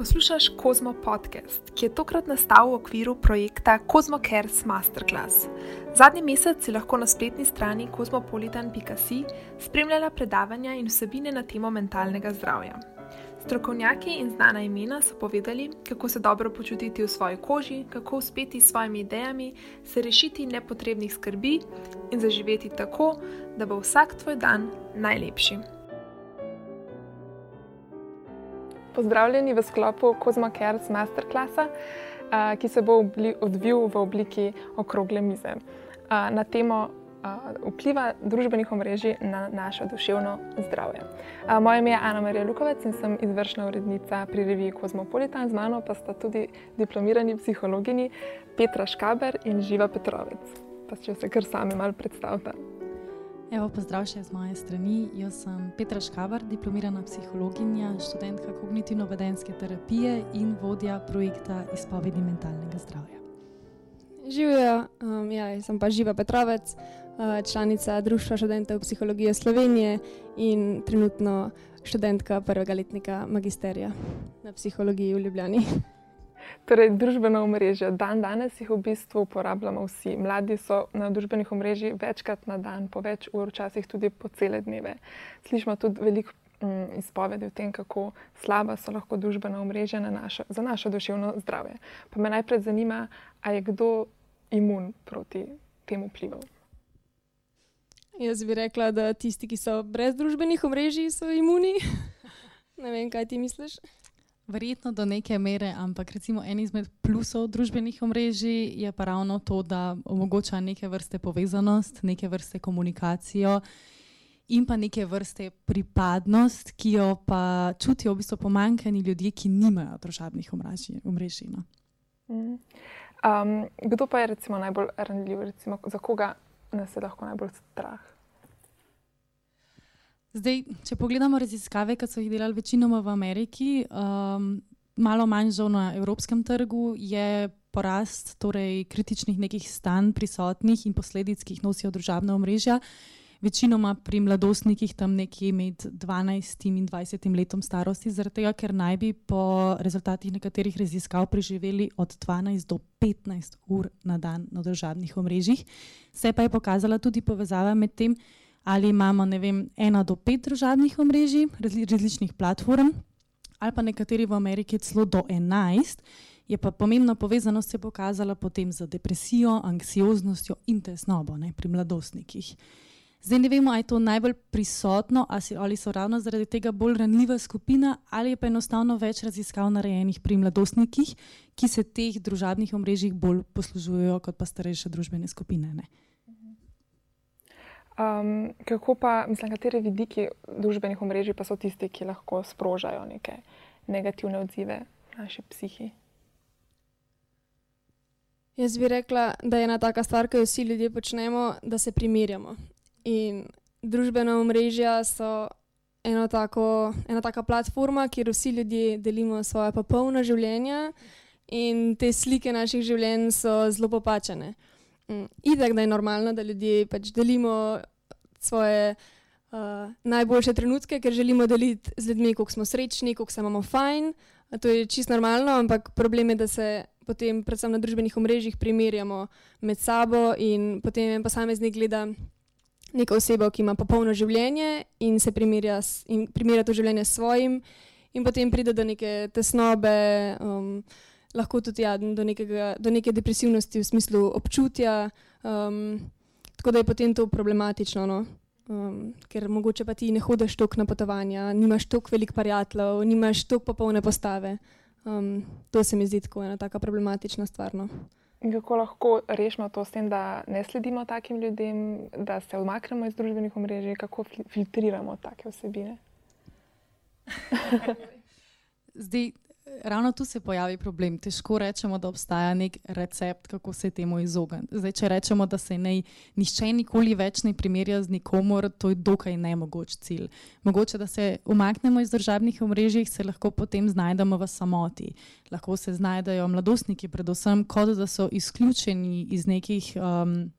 Poslušaš Kozmo podcast, ki je tokrat nastal v okviru projekta Kozmo Cares Masterclass. Zadnji mesec si lahko na spletni strani kozmopolitan.com spremljala predavanja in vsebine na temo mentalnega zdravja. Strokovnjaki in znana imena so povedali, kako se dobro počutiti v svoji koži, kako uspeti s svojimi idejami, se rešiti nepotrebnih skrbi in zaživeti tako, da bo vsak tvoj dan najlepši. Pozdravljeni v sklopu Kozma Cares Masterclassa, ki se bo odvil v obliki okrogle mize na temo vpliva družbenih omrežij na naše duševno zdravje. Moje ime je Ana Marija Lukovec in sem izvršna urednica pri reviji Kozmopolitan, z mano pa sta tudi diplomirani psihologini Petra Škaber in Živa Petrovec. Pa če se kar sami malo predstavite. Evo, pozdrav še z moje strani. Jaz sem Petra Škavar, diplomirana psihologinja, študentka kognitivno-vedenske terapije in vodja projekta Izpovedi mentalnega zdravja. Živijo, um, ja, sem pa Živa Petrovec, uh, članica Društva študentov psihologije Slovenije in trenutno študentka prvega letnika magisterija na psihologiji v Ljubljani. Torej, družbena omrežja. Dan danes jih v bistvu uporabljamo vsi. Mladi so na družbenih omrežjih večkrat na dan, po več ur, včasih tudi po cele dneve. Slišimo tudi veliko mm, izpovedi o tem, kako slaba so lahko družbena omrežja na našo, za naše duševno zdravje. Pa me najprej zanima, ali je kdo imun proti temu vplivu. Jaz bi rekla, da tisti, ki so brez družbenih omrežij, so imuni. ne vem, kaj ti misliš. Verjetno do neke mere, ampak recimo en izmed plusov družbenih omrežij je pa ravno to, da omogoča neke vrste povezanost, neke vrste komunikacijo in pa neke vrste pripadnost, ki jo pa čutijo v bistvu pomankani ljudje, ki nimajo družbenih omrežij. No. Mm. Um, kdo pa je recimo najbolj ranljiv, recimo, za koga nas je lahko najbolj strah? Zdaj, če pogledamo raziskave, ki so jih delali večinoma v Ameriki, um, malo manj žal na evropskem trgu, je porast torej, kritičnih nekih stanj prisotnih in posledic, ki jih nosijo družabna omrežja. Večinoma pri mladostnikih tam nekje med 12 in 20 letom starosti, zaradi tega, ker naj bi po rezultatih nekaterih raziskav preživeli od 12 do 15 ur na dan na družabnih omrežjih. Se pa je pokazala tudi povezava med tem, ali imamo vem, ena do pet družabnih omrežij, razli, različnih platform, ali pa nekateri v Ameriki celo do enajst, je pa pomembna povezanost se pokazala potem z depresijo, anksioznostjo in tesnobo ne, pri mladostnikih. Zdaj ne vemo, ali je to najbolj prisotno, ali so ravno zaradi tega bolj ranljiva skupina, ali je pa enostavno več raziskav narejenih pri mladostnikih, ki se teh družabnih omrežij bolj poslužujejo kot pa starejše družbene skupine. Ne. Um, kako pa, mislim, kateri vidiki družbenih omrežij pa so tisti, ki lahko sprožajo neke negativne odzive naši psihi? Jaz bi rekla, da je ena taka stvar, ki jo vsi ljudje počnemo, da se primerjamo. In družbena omrežja so ena, tako, ena taka platforma, kjer vsi ljudje delimo svoje popolno življenje, in te slike naših življenj so zelo popačene. Mm, itak, da je normalno, da ljudje pač delimo svoje uh, najboljše trenutke, ker želimo deliti z ljudmi, kako smo srečni, kako se imamo fajn. To je čisto normalno, ampak problem je, da se potem, predvsem na družbenih omrežjih, primerjamo med sabo in potem en posameznik gleda neko osebo, ki ima popolno življenje in se primerja, s, in primerja to življenje s svojim, in potem pride do neke tesnobe. Um, lahko tudi ja, do, nekega, do neke depresivnosti v smislu občutja. Um, tako da je potem to problematično, no? um, ker mogoče pa ti ne hodiš toliko na potovanja, nimaš toliko velik prijateljev, nimaš toliko popolne postave. Um, to se mi zdi tako ena taka problematična stvar. No? In kako lahko rešimo to s tem, da ne sledimo takim ljudem, da se odmaknemo iz družbenih omrežij, kako filtriramo take osebine? Zdaj, ravno tu se pojavi problem. Težko rečemo, da obstaja nek recept, kako se temu izogniti. Zdaj, če rečemo, da se naj nišče nikoli več ne primerja z nikomor, to je dokaj nemogoč cilj. Mogoče, da se umaknemo iz državnih omrežij, se lahko potem znajdemo v samoti. Lahko se znajdejo mladostniki, predvsem, kot da so izključeni iz nekih. Um,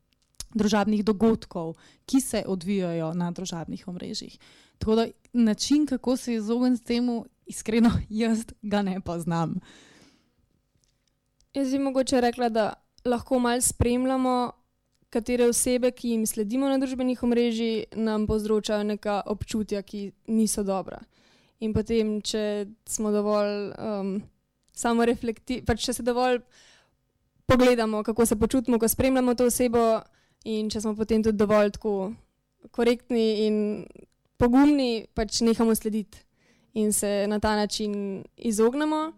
družabnih dogodkov, ki se odvijajo na družabnih omrežjih. Tako da način, kako se izogniti temu, iskreno, jaz ga ne poznam. Jaz bi mogoče rekla, da lahko malo spremljamo, katere osebe, ki jim sledimo na družbenih omrežjih, nam povzročajo neka občutja, ki niso dobra. In potem, če smo dovolj um, samo reflektirani, pač če se dovolj pogledamo, kako se počutimo, ko spremljamo to osebo, in če smo potem tudi dovolj tako korektni in pogumni, pač nehamo slediti in se na ta način izognemo,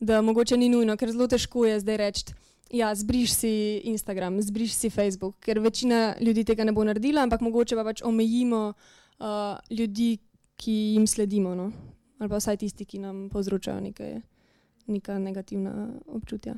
da mogoče ni nujno, ker zelo težko je zdaj reči. Ja, zbriš si Instagram, zbriš si Facebook, ker večina ljudi tega ne bo naredila, ampak mogoče pa pač omejimo uh, ljudi, ki jim sledimo, no? ali pa vsaj tisti, ki nam povzročajo nekaj, neka negativna občutja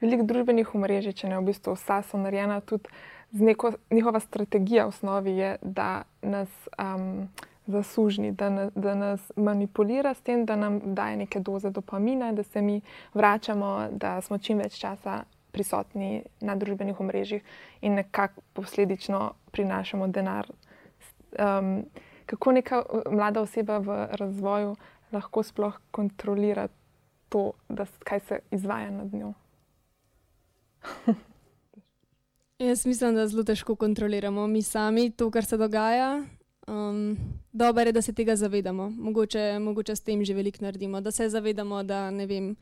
veliko družbenih omrežij, če ne v bistvu vsa so narejena tudi neko, njihova strategija v osnovi je, da nas um, zasužni, da, na, da nas manipulira s tem, da nam daje neke doze dopamina, da se mi vračamo, da smo čim več časa prisotni na družbenih omrežjih in nekako posledično prinašamo denar. Um, kako neka mlada oseba v razvoju lahko sploh kontrolira to, da, kaj se izvaja nad njo? Jaz mislim, da zelo težko kontroliramo mi sami to, kar se dogaja. Um, Dobro je, da se tega zavedamo. Mogoče, mogoče s tem že veliko naredimo. Da se zavedamo, da ne vem,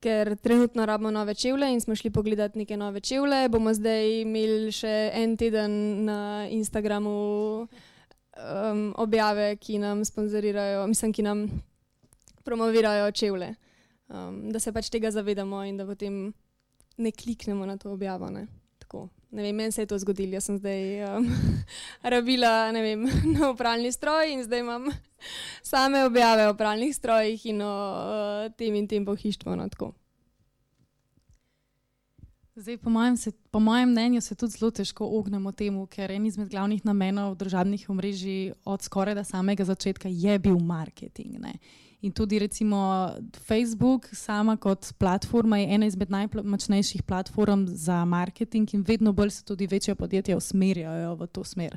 ker trenutno rabimo nove čevlje in smo šli pogledati neke nove čevlje. Bomo zdaj imeli še en teden na Instagramu um, objave, ki nam sponzorirajo, mislim, ki nam promovirajo čevlje. Um, da se pač tega zavedamo in da potem ne kliknemo na to objavo. Ne? Ne vem, meni se je to zgodilo. Jaz sem zdaj um, rabila vem, na opralni stroj in zdaj imam same objave o opralnih strojih in o uh, tem in tem pohištvu. No, zdaj, po, mojem se, po mojem mnenju se tudi zelo težko ognemo temu, ker en izmed glavnih namenov državnih omrežij od skoraj da samega začetka je bil marketing. Ne? In tudi, recimo, Facebook, sama kot platforma, je ena izmed najmočnejših platform za marketing, in vedno bolj se tudi večja podjetja usmerjajo v to smer.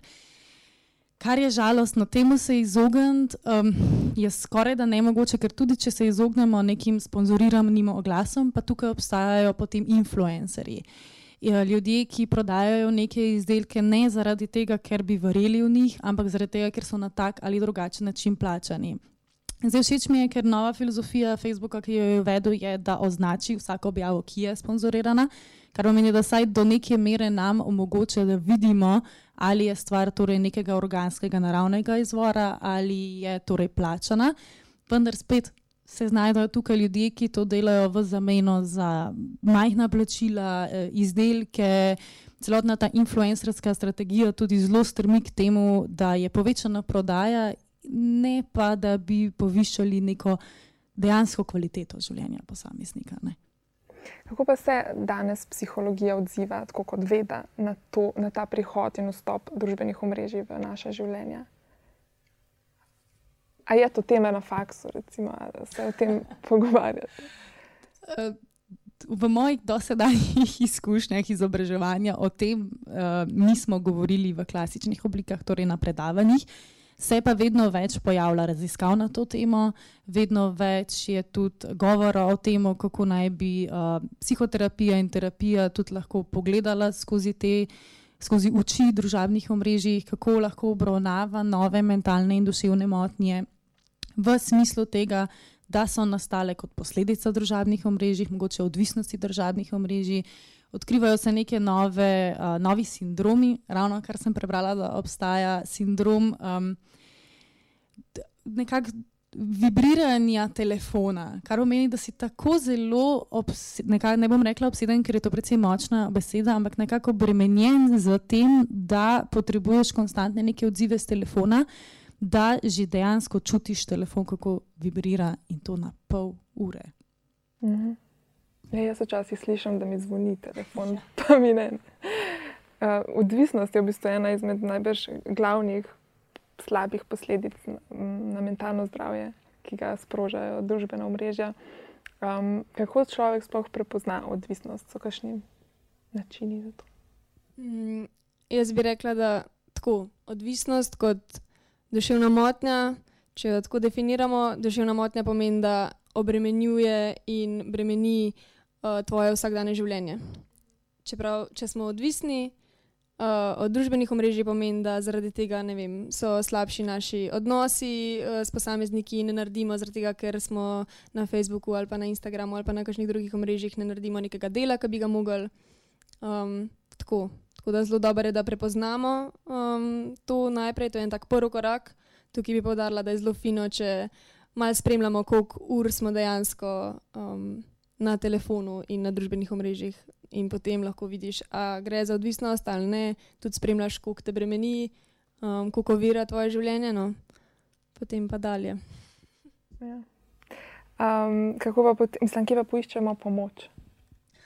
Kar je žalostno, temu se izogniti um, je skoraj da ne mogoče, ker tudi če se izognemo nekim sponzoriranim oglasom, pa tukaj obstajajo potem influencerji. Ja, ljudje, ki prodajajo neke izdelke ne zaradi tega, ker bi verjeli v njih, ampak zaradi tega, ker so na tak ali drugačen način plačani. Zdaj, všeč mi je, ker nova filozofija Facebooka, ki jo je uvedel, je, da označi vsako objavo, ki je sponzorirana, kar pomeni, da saj do neke mere nam omogoča, da vidimo, ali je stvar torej nekega organskega, naravnega izvora ali je torej plačana. Vendar spet se znajdejo tukaj ljudje, ki to delajo v zameno za majhna plačila, eh, izdelke. Celotna ta influencerska strategija tudi zelo strmi k temu, da je povečana prodaja ne pa da bi povišali neko dejansko kvaliteto življenja posameznika. Ne. Kako pa se danes psihologija odziva, tako kot veda, na, to, na ta prihod in vstop družbenih omrežij v naše življenje? A je to tema na faksu, recimo, da se o tem pogovarjate? Eh, v mojih dosedanjih izkušnjah izobraževanja o tem uh, nismo govorili v klasičnih oblikah, torej na predavanjih. Uh, Se pa vedno več pojavlja raziskav na to temo, vedno več je tudi govora o tem, kako naj bi uh, psihoterapija in terapija tudi lahko pogledala skozi te. Skozi oči družabnih omrežij, kako lahko obravnava nove mentalne in duševne motnje, v smislu tega, da so nastale kot posledica družabnih omrežij, mogoče odvisnosti družabnih omrežij, odkrivajo se neke nove, uh, novi sindromi. Ravno kar sem prebrala, da obstaja sindrom um, nekakšnega vibriranja telefona, kar pomeni, da si tako zelo, nekaj, ne bom rekla obseden, ker je to precej močna beseda, ampak nekako obremenjen z tem, da potrebuješ konstantne neke odzive z telefona. Da že dejansko čutiš telefon, kako vibrira in to na pol ure. -hmm. Ja, jaz včasih slišim, da mi zvoni telefon, pa mi ne. Uh, odvisnost je v bistvu ena izmed najbolj glavnih slabih posledic na, na mentalno zdravje, ki ga sprožajo družbena omrežja. Um, kako človek sploh prepozna odvisnost, so kakšni načini za to? Mm, jaz bi rekla, da tako odvisnost kot duševna motnja, če jo tako definiramo, duševna motnja pomeni, da obremenjuje in bremeni uh, tvoje vsakdanje življenje. Čeprav, če smo odvisni uh, od družbenih omrežij, pomeni, da zaradi tega vem, so slabši naši odnosi uh, s posamezniki ne naredimo, tega, ker smo na Facebooku ali pa na Instagramu ali pa na kakšnih drugih omrežjih, ne naredimo nekega dela, ki bi ga mogli. Um, tako. tako da zelo dobro je, da prepoznamo um, to najprej, to je en tak prvi korak. Tukaj bi povdarila, da je zelo fino, če malo spremljamo, koliko ur smo dejansko um, na telefonu in na družbenih omrežjih, in potem lahko vidiš, ali gre za odvisnost ali ne, tudi spremljaš, koliko te bremeni, um, koliko vira tvoje življenje, no, potem pa dalje. Ja. Um, kako pa, pot, mislim, kje pa poiščemo pomoč?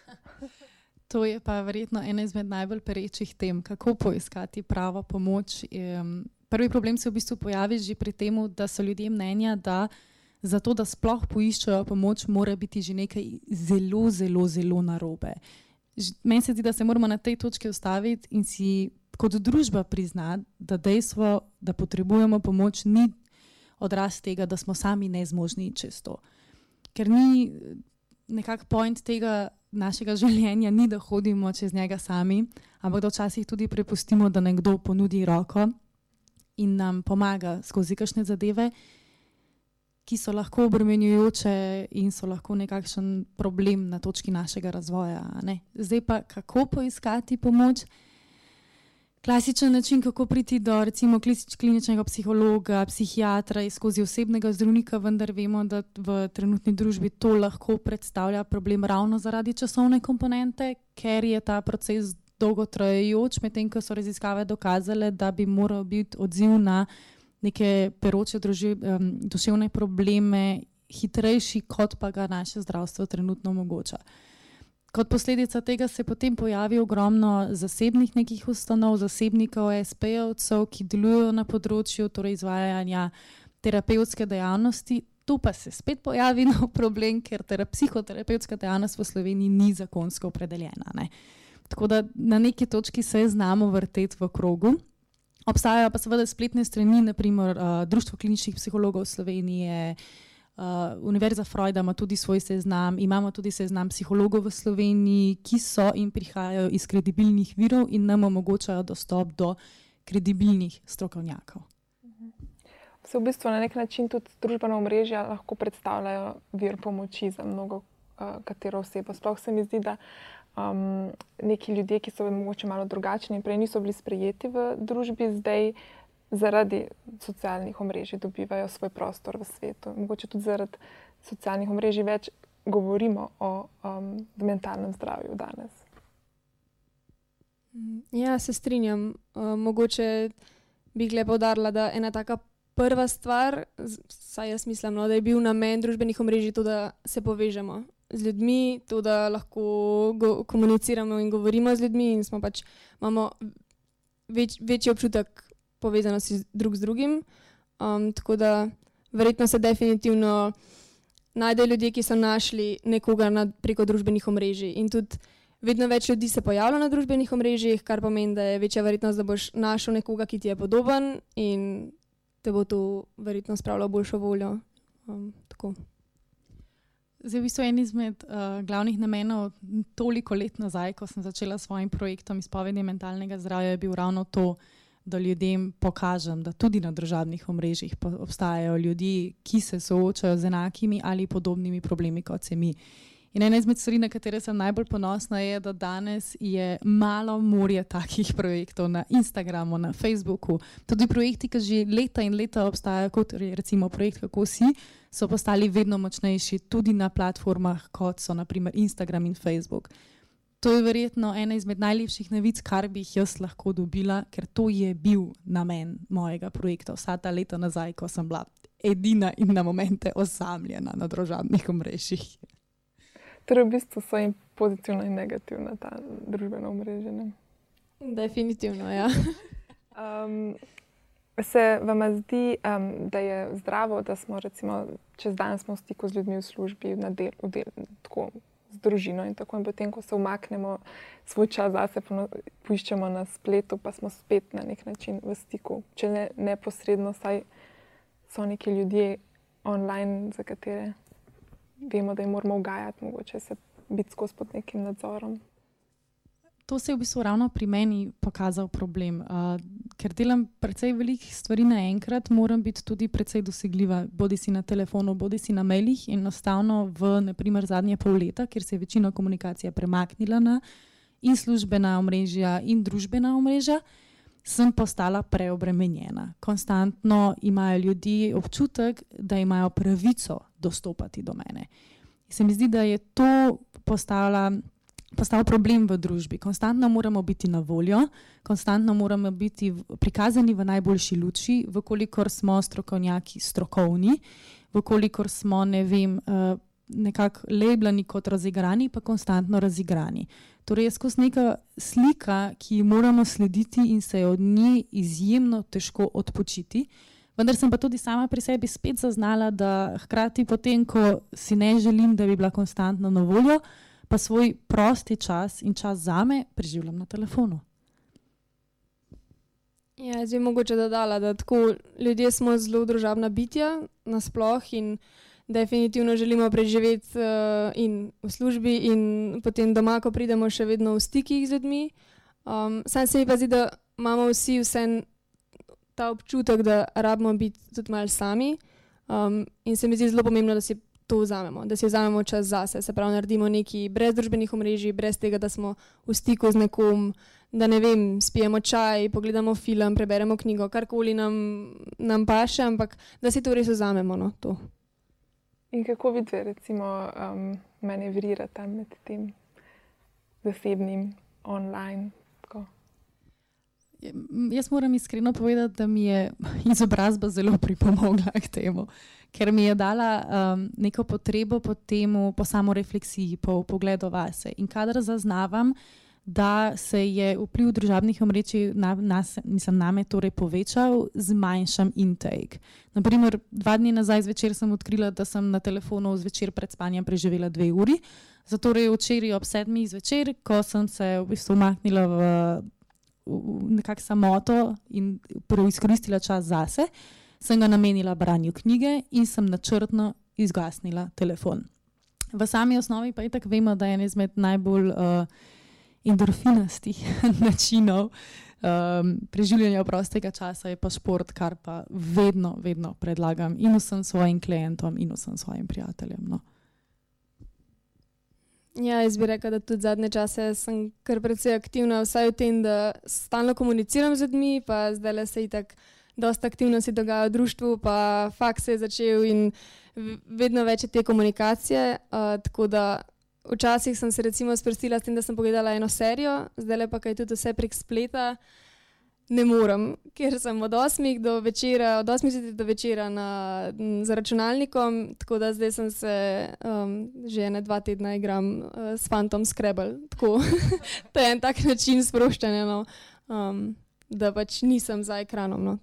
To je pa verjetno ena izmed najbolj perečih tem, kako poiskati pravo pomoč. Um, prvi problem se v bistvu pojavi že pri tem, da so ljudje mnenja, da za to, da sploh poiščejo pomoč, mora biti že nekaj zelo, zelo, zelo narobe. Meni se zdi, da se moramo na tej točki ustaviti in si kot družba priznati, da dejstvo, da potrebujemo pomoč, ni odraz tega, da smo sami nezmožni čez to. Ker ni nekako point tega našega življenja, ni da hodimo čez njega sami, ampak da včasih tudi prepustimo, da nekdo ponudi roko in nam pomaga skozi kakšne zadeve, ki so lahko obremenjujoče in so lahko nekakšen problem na točki našega razvoja. Zdaj pa, kako poiskati pomoč? Klasičen način, kako priti do recimo kliničnega psihologa, psihiatra in skozi osebnega zdravnika, vendar vemo, da v trenutni družbi to lahko predstavlja problem ravno zaradi časovne komponente, ker je ta proces dolgotrajajoč, medtem ko so raziskave dokazale, da bi moral biti odziv na neke peroče druži, um, duševne probleme hitrejši, kot pa ga naše zdravstvo trenutno omogoča. Kot posledica tega se potem pojavi ogromno zasebnih nekih ustanov, zasebnikov, SP-ovcev, ki delujejo na področju torej izvajanja terapevtske dejavnosti. Tu pa se spet pojavi nov problem, ker psihoterapevtska dejavnost v Sloveniji ni zakonsko opredeljena. Ne. Tako da na neki točki se znamo vrteti v krogu. Obstajajo pa seveda spletne strani, naprimer uh, Društvo kliničnih psihologov Slovenije, uh, Univerza Freuda ima tudi svoj seznam, imamo tudi seznam psihologov v Sloveniji, ki so in prihajajo iz kredibilnih virov in nam omogočajo dostop do kredibilnih strokovnjakov. Se v bistvu na nek način tudi družbena omrežja lahko predstavljajo vir pomoči za mnogo uh, katero osebo. Sploh se mi zdi, da uh, um, neki ljudje, ki so morda malo drugačni in prej niso bili sprejeti v družbi, zdaj zaradi socialnih omrežij dobivajo svoj prostor v svetu. Mogoče tudi zaradi socialnih omrežij več govorimo o um, mentalnem zdravju danes. Ja, se strinjam. Uh, mogoče bi le podarila, da ena taka prva stvar, saj jaz mislim, no, da je bil namen družbenih omrežij to, da se povežemo z ljudmi, to, da lahko komuniciramo in govorimo z ljudmi, in pač, imamo več, večji občutek povezanosti drug z drugim. Um, tako da verjetno se definitivno najdejo ljudje, ki so našli nekoga na, preko družbenih omrežij. In tudi vedno več ljudi se pojavlja na družbenih omrežjih, kar pomeni, da je večja verjetnost, da boš našel nekoga, ki ti je podoben in te bo to verjetno spravilo boljšo voljo. Um, Zdaj, v bistvu en izmed uh, glavnih namenov toliko let nazaj, ko sem začela s svojim projektom izpovedi mentalnega zdravja, je bil ravno to, da ljudem pokažem, da tudi na državnih omrežjih obstajajo ljudje, ki se soočajo z enakimi ali podobnimi problemi kot se mi. In ena izmed stvari, na katere sem najbolj ponosna, je, da danes je malo morje takih projektov na Instagramu, na Facebooku. Tudi projekti, ki že leta in leta obstajajo, kot recimo projekt Kako si, so postali vedno močnejši tudi na platformah, kot so naprimer Instagram in Facebook. To je verjetno ena izmed najlepših novic, kar bi jih jaz lahko dobila, ker to je bil namen mojega projekta vsa ta leta nazaj, ko sem bila edina in na momente osamljena na družabnih omrežjih. Torej, v bistvu so jim pozitivna in negativna ta družbena omrežja. Definitivno, ja. um, se vam zdi, um, da je zdravo, da smo recimo, čez dan smo v stiku z ljudmi v službi, del, v del, tako, z družino in tako. In potem, ko se umaknemo svoj čas zase, poiščemo na spletu, pa smo spet na nek način v stiku. Če ne neposredno, saj so neki ljudje online, za katere vemo, da jim moramo ugajati, mogoče se biti skozi pod nekim nadzorom. To se je v bistvu ravno pri meni pokazal problem. Uh, ker delam precej velikih stvari naenkrat, moram biti tudi precej dosegljiva, bodi si na telefonu, bodi si na mailih. Enostavno v naprimer, zadnje pol leta, ker se je večina komunikacije premaknila na in službena omrežja in družbena omrežja, sem postala preobremenjena. Konstantno imajo ljudje občutek, da imajo pravico dostopati do mene. Se mi zdi, da je to postala postal problem v družbi. Konstantno moramo biti na voljo, konstantno moramo biti prikazani v najboljši luči, vkolikor smo strokovnjaki strokovni, vkolikor smo ne vem, eh, nekako lebljeni kot razigrani, pa konstantno razigrani. Torej, je skozi neka slika, ki jo moramo slediti in se je od nje izjemno težko odpočiti. Vendar sem pa tudi sama pri sebi spet zaznala, da hkrati potem, ko si ne želim, da bi bila konstantno na voljo, pa svoj prosti čas in čas za me preživljam na telefonu. Ja, zdaj mogoče dodala, da tako ljudje smo zelo družabna bitja nasploh in definitivno želimo preživeti uh, in v službi in potem doma, ko pridemo še vedno v stikih z ljudmi. Um, sam se mi pa zdi, da imamo vsi vse ta občutek, da rabimo biti tudi malo sami. Um, in se mi zdi zelo pomembno, da si to vzamemo, da si vzamemo čas zase, se pravi, naredimo nekaj brez družbenih omrežij, brez tega, da smo v stiku z nekom, da ne vem, spijemo čaj, pogledamo film, preberemo knjigo, karkoli nam, nam paše, ampak da si to res vzamemo. No, to. In kako vidite, recimo, um, manevrirate med tem zasebnim, online? Jaz moram iskreno povedati, da mi je izobrazba zelo pripomogla k temu ker mi je dala um, neko potrebo po tem, po samorefleksiji, po pogledu vase. In kadar zaznavam, da se je vpliv družabnih omrežij na nas, nisem name, torej povečal, zmanjšam intake. Naprimer, dva dni nazaj zvečer sem odkrila, da sem na telefonu zvečer pred spanjem preživela dve uri. Zato je včeraj ob sedmih zvečer, ko sem se v bistvu umaknila v, v nekakšno samoto in izkoristila čas zase sem ga namenila branju knjige in sem načrtno izgasnila telefon. V sami osnovi pa je tako vemo, da je en izmed najbolj uh, endorfinastih načinov um, preživljanja prostega časa, je pa šport, kar pa vedno, vedno predlagam in vsem svojim klientom in vsem svojim prijateljem. No. Ja, jaz bi rekla, da tudi zadnje čase sem kar precej aktivna, vsaj v tem, da stalno komuniciram z ljudmi, pa zdaj le se itak dosta aktivnosti dogaja v društvu, pa faks je začel in vedno več je te komunikacije. Uh, tako da včasih sem se recimo sprostila s tem, da sem pogledala eno serijo, zdaj le pa kaj tudi vse prek spleta. Ne morem, ker sem od 8 do večera, od 8 do večera na, za računalnikom, tako da zdaj sem se um, že ene dva tedna igram uh, s Phantom Scrabble. to je en tak način sproščanja. No. Um, da pač nisem za ekranom. No,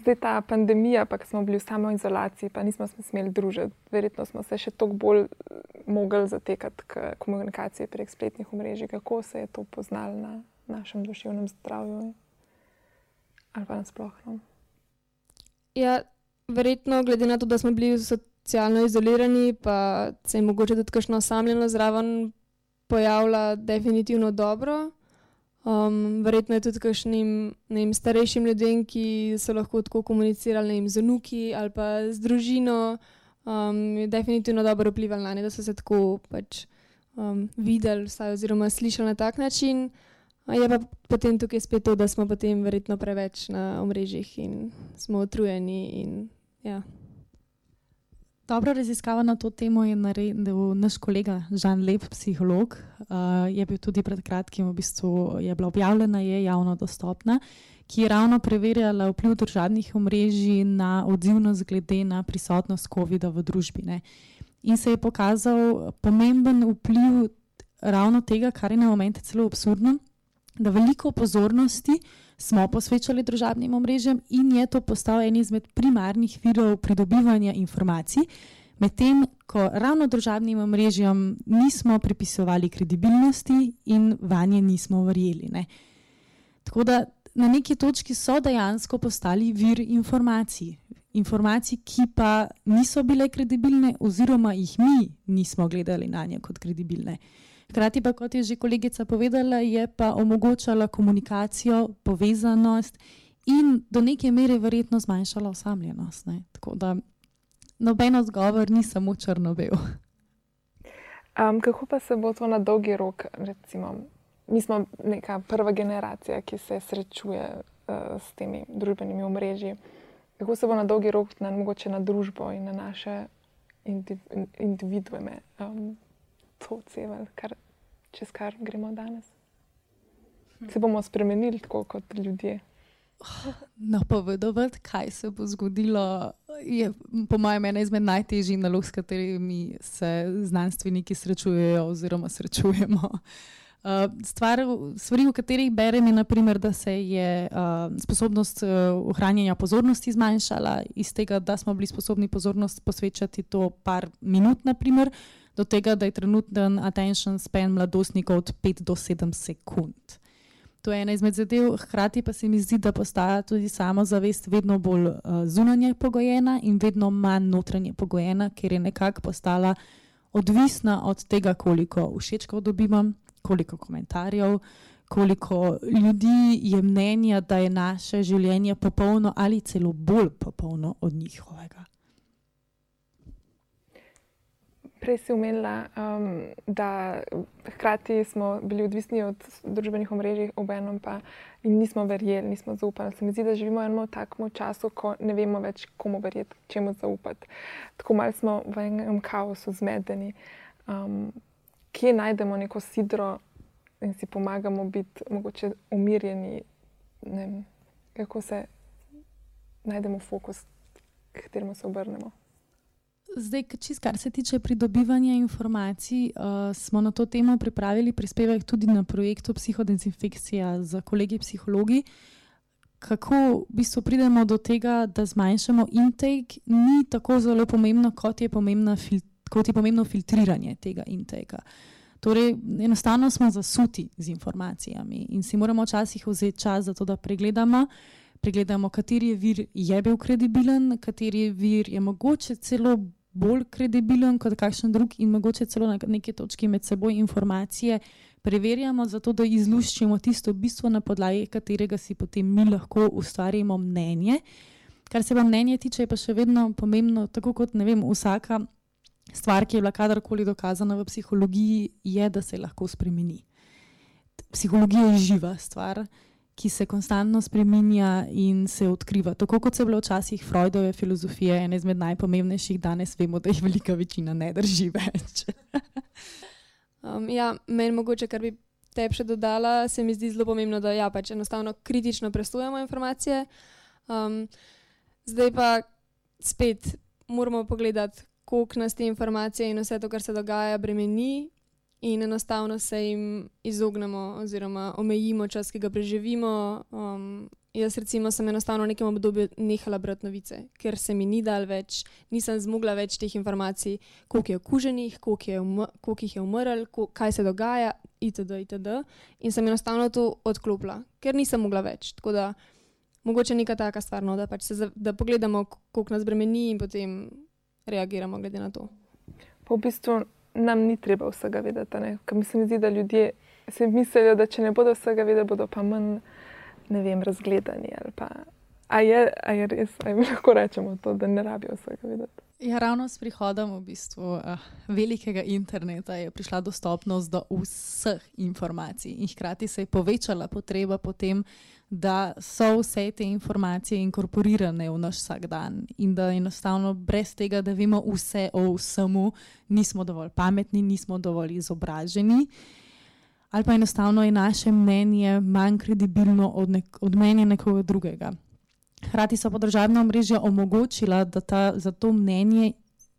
Zdaj ta pandemija, pa smo bili v samoizolaciji, pa nismo se smeli družiti. Verjetno smo se še toliko bolj eh, mogli zatekati k komunikaciji prek spletnih omrežij. Kako se je to poznalo na našem duševnem zdravju ali pa nasplošno? Ja, verjetno, glede na to, da smo bili socialno izolirani, pa se je mogoče tudi kakšno osamljeno zraven pojavlja, definitivno dobro. Um, verjetno je tudi kakšnim vem, starejšim ljudem, ki so lahko tako komunicirali vem, z unuki ali pa z družino, um, je definitivno dobro vplivalo na ne, da so se tako pač, um, videli vsaj, oziroma slišali na tak način. Je pa potem tukaj spet to, da smo potem verjetno preveč na omrežjih in smo utrujeni. In, ja. Dobro raziskavo na to temo je naredil naš kolega Žan Lep, psiholog. Uh, je bil tudi pred kratkim, v bistvu je bila objavljena, je javno dostopna, ki je ravno preverjala vpliv državnih omrežij na odzivnost glede na prisotnost COVID-a v družbi. Ne. In se je pokazal pomemben vpliv ravno tega, kar je na momente celo absurdno, da veliko pozornosti smo posvečali družabnim omrežjem in je to postal en izmed primarnih virov pridobivanja informacij, Medtem ko ravno družabnim omrežjem nismo pripisovali kredibilnosti in vanje nismo verjeli. Ne. Tako da na neki točki so dejansko postali vir informacij. Informacij, ki pa niso bile kredibilne, oziroma jih mi nismo gledali na nje kot kredibilne. Hkrati pa, kot je že kolegica povedala, je pa omogočala komunikacijo, povezanost in do neke mere verjetno zmanjšala osamljenost. Ne. Tako da noben odgovor ni samo črno-bel. Um, kako pa se bo to na dolgi rok, recimo, mi smo neka prva generacija, ki se srečuje uh, s temi družbenimi omrežji. Kako se bo na dolgi rok, na, mogoče na družbo in na naše indiv, individue, um, to odsevali, čez kar gremo danes? Se bomo spremenili tako kot ljudje? Napovedovati, kaj se bo zgodilo, je po mojem ena izmed najtežjih nalog, s katerimi se znanstveniki srečujejo oziroma srečujemo. Uh, stvar, stvari, v katerih berem, je, naprimer, da se je uh, sposobnost uh, ohranjanja pozornosti zmanjšala, iz tega, da smo bili sposobni pozornost posvečati to par minut, naprimer, do tega, da je trenuten attention span mladostnikov od 5 do 7 sekund. To je ena izmed zadev, hkrati pa se mi zdi, da postaja tudi samozavest vedno bolj uh, zunanje pogojena in vedno manj notranje pogojena, ker je nekako postala odvisna od tega, koliko všečkov dobimo, koliko komentarjev, koliko ljudi je mnenja, da je naše življenje popolno ali celo bolj popolno od njihovega. Prej si omenila, um, da hkrati smo bili odvisni od družbenih omrežij, obenem pa jim nismo verjeli, nismo zaupali. Se mi zdi, da živimo v enem takem času, ko ne vemo več, komu verjeti, čemu zaupati. Tako malo smo v enem kaosu zmedeni. Um, kje najdemo neko sidro in si pomagamo biti mogoče umirjeni, ne kako se najdemo fokus, k kateremu se obrnemo. Zdaj, čist, kar se tiče pridobivanja informacij, uh, smo na to temo pripravili prispevek tudi na projektu Psihodezinfekcija za kolegi psihologi. Kako v bistvu pridemo do tega, da zmanjšamo intake, ni tako zelo pomembno, kot je, fil kot je pomembno filtriranje tega intaka. Torej, enostavno smo zasuti z informacijami in si moramo včasih vzeti čas za to, da pregledamo, pregledamo kateri je vir je bil kredibilen, kateri vir je mogoče celo bolj kredibilen kot kakšen drug in mogoče celo na neki točki med seboj informacije preverjamo, zato da izluščimo tisto bistvo, na podlagi katerega si potem mi lahko ustvarimo mnenje. Kar se pa mnenje tiče, je pa še vedno pomembno, tako kot vem, vsaka stvar, ki je bila kadarkoli dokazana v psihologiji, je, da se lahko spremeni. Psihologija je živa stvar ki se konstantno spremenja in se odkriva. Tako kot so bile včasih Freudove filozofije, ena izmed najpomembnejših, danes vemo, da jih velika večina ne drži več. um, ja, meni mogoče, kar bi te še dodala, se mi zdi zelo pomembno, da ja, pač enostavno kritično presujemo informacije. Um, zdaj pa spet moramo pogledati, koliko nas te informacije in vse to, kar se dogaja, bremeni in enostavno se jim izognemo, oziroma omejimo čas, ki ga preživimo. Um, jaz, recimo, sem enostavno v nekem obdobju nehala brati novice, ker se mi ni dal več, nisem zmogla več teh informacij, koliko je okuženih, koliko, je um, koliko jih je umrl, kaj se dogaja, itd. itd. In sem enostavno to odklopila, ker nisem mogla več. Tako da mogoče neka taka stvar, no, da, pač se, da pogledamo, koliko nas bremeni in potem reagiramo glede na to. Po v bistvu nam ni treba vsega vedeti. Ker mi se zdi, da ljudje si mislijo, da če ne bodo vsega vedeli, bodo pa manj vem, razgledani. A je, a je res, da lahko rečemo to, da ne rabijo vsega vedeti. Ja, ravno s prihodom v bistvu, uh, velikega interneta je prišla dostopnost do vseh informacij, in hkrati se je povečala potreba po tem, da so vse te informacije inkorporirane v naš vsakdan in da enostavno brez tega, da vemo vse o vsemu, nismo dovolj pametni, nismo dovolj izobraženi. Ali pa enostavno je naše mnenje manj kredibilno od, nek od mnenja nekoga drugega. Hrati so podržavna omrežja omogočila, da ta, za to mnenje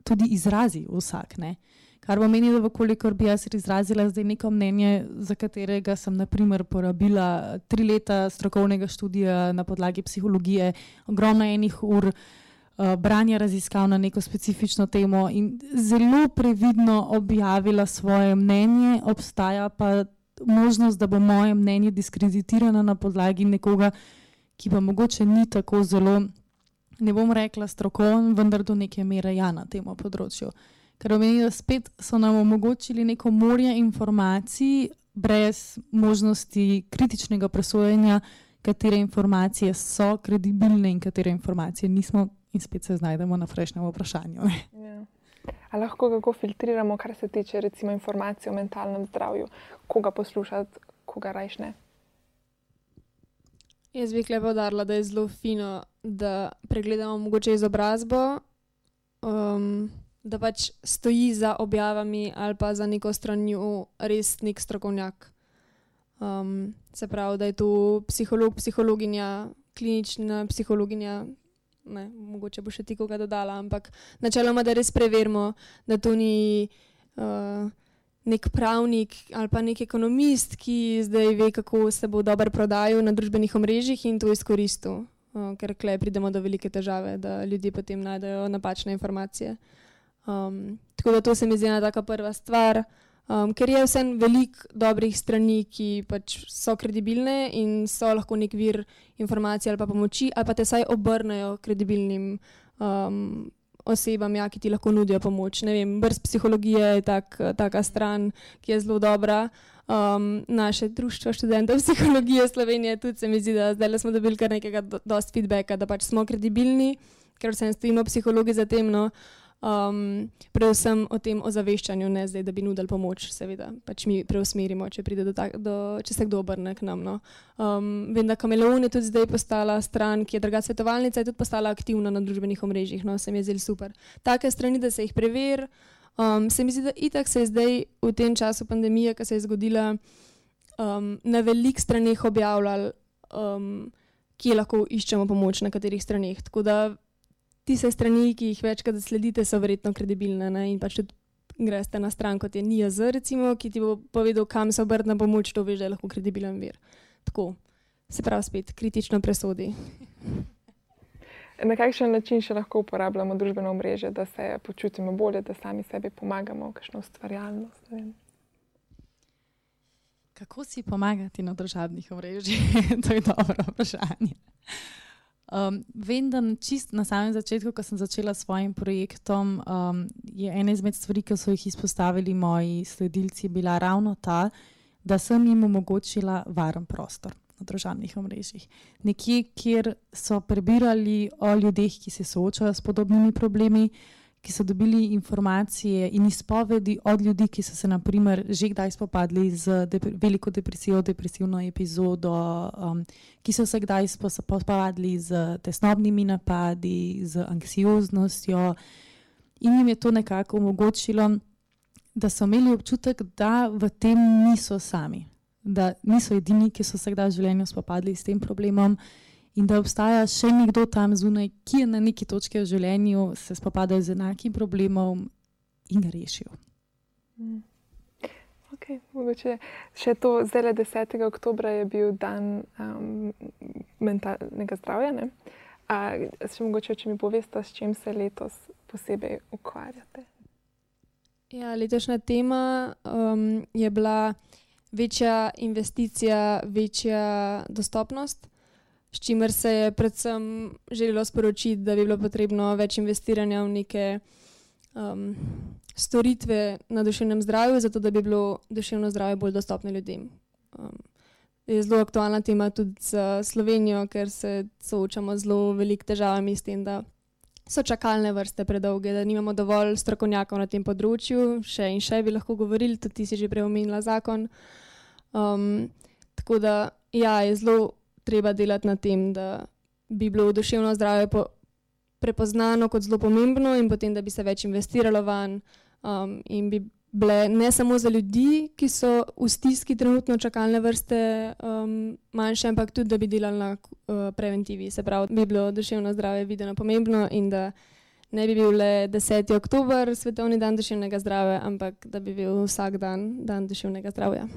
tudi izrazi vsak. Ne? Kar pomeni, da vkolikor bi jaz izrazila zdaj neko mnenje, za katerega sem naprimer porabila tri leta strokovnega študija na podlagi psihologije, ogromno enih ur uh, branja raziskav na neko specifično temo in zelo previdno objavila svoje mnenje, obstaja pa možnost, da bo moje mnenje diskreditirano na podlagi nekoga, ki pa mogoče ni tako zelo, ne bom rekla strokoven, vendar do neke mere ja na tem področju. Ker omeni, da spet so nam omogočili neko morje informacij, brez možnosti kritičnega presojanja, katere informacije so kredibilne in katere informacije nismo, in spet se znajdemo na prejšnjem vprašanju. Ja. Ali lahko kako filtriramo, kar se tiče recimo informacij o mentalnem zdravju, koga poslušati, koga rajšne? Jaz bi lepo darila, da je zelo fino, da pregledamo mogoče izobrazbo, um, da pač stoji za objavami ali pa za neko stranjo res nek strokovnjak. Um, se pravi, da je tu psiholog, psihologinja, klinična psihologinja, ne, mogoče bo še ti koga dodala, ampak načeloma, da res preverimo, da to ni uh, nek pravnik ali pa nek ekonomist, ki zdaj ve, kako se bo dobro prodajal na družbenih omrežjih in to izkoristil. Uh, ker klej pridemo do velike težave, da ljudje potem najdejo napačne informacije. Um, tako da to se mi zdi ena taka prva stvar. Um, ker je vsem veliko dobrih strani, ki pač so kredibilne in so lahko nek vir informacij ali pa pomoči, ali pa te saj obrnejo kredibilnim um, osebam, ja, ki ti lahko nudijo pomoč. Ne vem, brz psihologije je tak, taka stran, ki je zelo dobra. Um, naše društvo študentov psihologije Slovenije tudi se mi zdi, da zdaj smo dobili kar nekaj do, dost feedbacka, da pač smo kredibilni, ker vsem stojimo psihologi za tem. No. Um, predvsem o tem ozaveščanju, ne zdaj, da bi nudili pomoč, seveda, pač mi preusmerimo, če, do ta, do, če se kdo obrne k nam. No. Um, vem, da Kameleon je tudi zdaj postala stran, ki je druga svetovalnica, je tudi postala aktivna na družbenih omrežjih, no, se mi je zelo super. Take strani, da se jih preveri. Um, se mi zdi, da itak se je zdaj v tem času pandemije, ki se je zgodila, um, na velik straneh objavljali, um, kje lahko iščemo pomoč, na katerih straneh. Tako da tiste strani, ki jih večkrat sledite, so verjetno kredibilne. Ne? In pač tudi greste na stran, kot je NIAZ, recimo, ki ti bo povedal, kam se na pomoč, to veš, da je lahko kredibilen vir. Tako, se pravi, spet kritično presodi. Na kakšen način še lahko uporabljamo družbeno mrežo, da se počutimo bolje, da sami sebi pomagamo, kakšno ustvarjalnost? Kako si pomagati na družbenih mrežah? to je dobro vprašanje. Um, vem, da čist na samem začetku, ko sem začela s svojim projektom, um, je ena izmed stvari, ki so jih izpostavili moji sledilci, bila ravno ta, da sem jim omogočila varen prostor na družbenih omrežjih. Nekje, kjer so prebirali o ljudeh, ki se soočajo s podobnimi problemi, ki so dobili informacije in izpovedi od ljudi, ki so se naprimer, že kdaj spopadli z dep veliko depresijo, depresivno epizodo, um, ki so se kdaj spopadli z tesnobnimi napadi, z anksioznostjo. In jim je to nekako omogočilo, da so imeli občutek, da v tem niso sami, da niso edini, ki so se kdaj v življenju spopadli s tem problemom in da obstaja še nekdo tam zunaj, ki je na neki točki v življenju se spopadal z enakim problemom in ga rešil. Mm. Okay, mogoče še to, zdaj le 10. oktober je bil dan um, mentalnega zdravja. Ne? A, še mogoče, če mi poveste, s čim se letos posebej ukvarjate? Ja, letošnja tema um, je bila večja investicija, večja dostopnost s čimer se je predvsem želelo sporočiti, da bi bilo potrebno več investiranja v neke um, storitve na duševnem zdravju, zato da bi bilo duševno zdravje bolj dostopno ljudem. Um, je zelo aktualna tema tudi za Slovenijo, ker se soočamo z zelo velikimi težavami s tem, da so čakalne vrste predolge, da nimamo dovolj strokovnjakov na tem področju. Še in še bi lahko govorili, tudi ti si že preomenila zakon. Um, tako da ja, je zelo treba delati na tem, da bi bilo duševno zdravje po, prepoznano kot zelo pomembno in potem, da bi se več investiralo van um, in bi bile ne samo za ljudi, ki so v stiski trenutno čakalne vrste um, manjše, ampak tudi, da bi delali na uh, preventivi. Se pravi, da bi bilo duševno zdravje videno pomembno in da ne bi bil le 10. oktober, svetovni dan duševnega zdravja, ampak da bi bil vsak dan dan duševnega zdravja.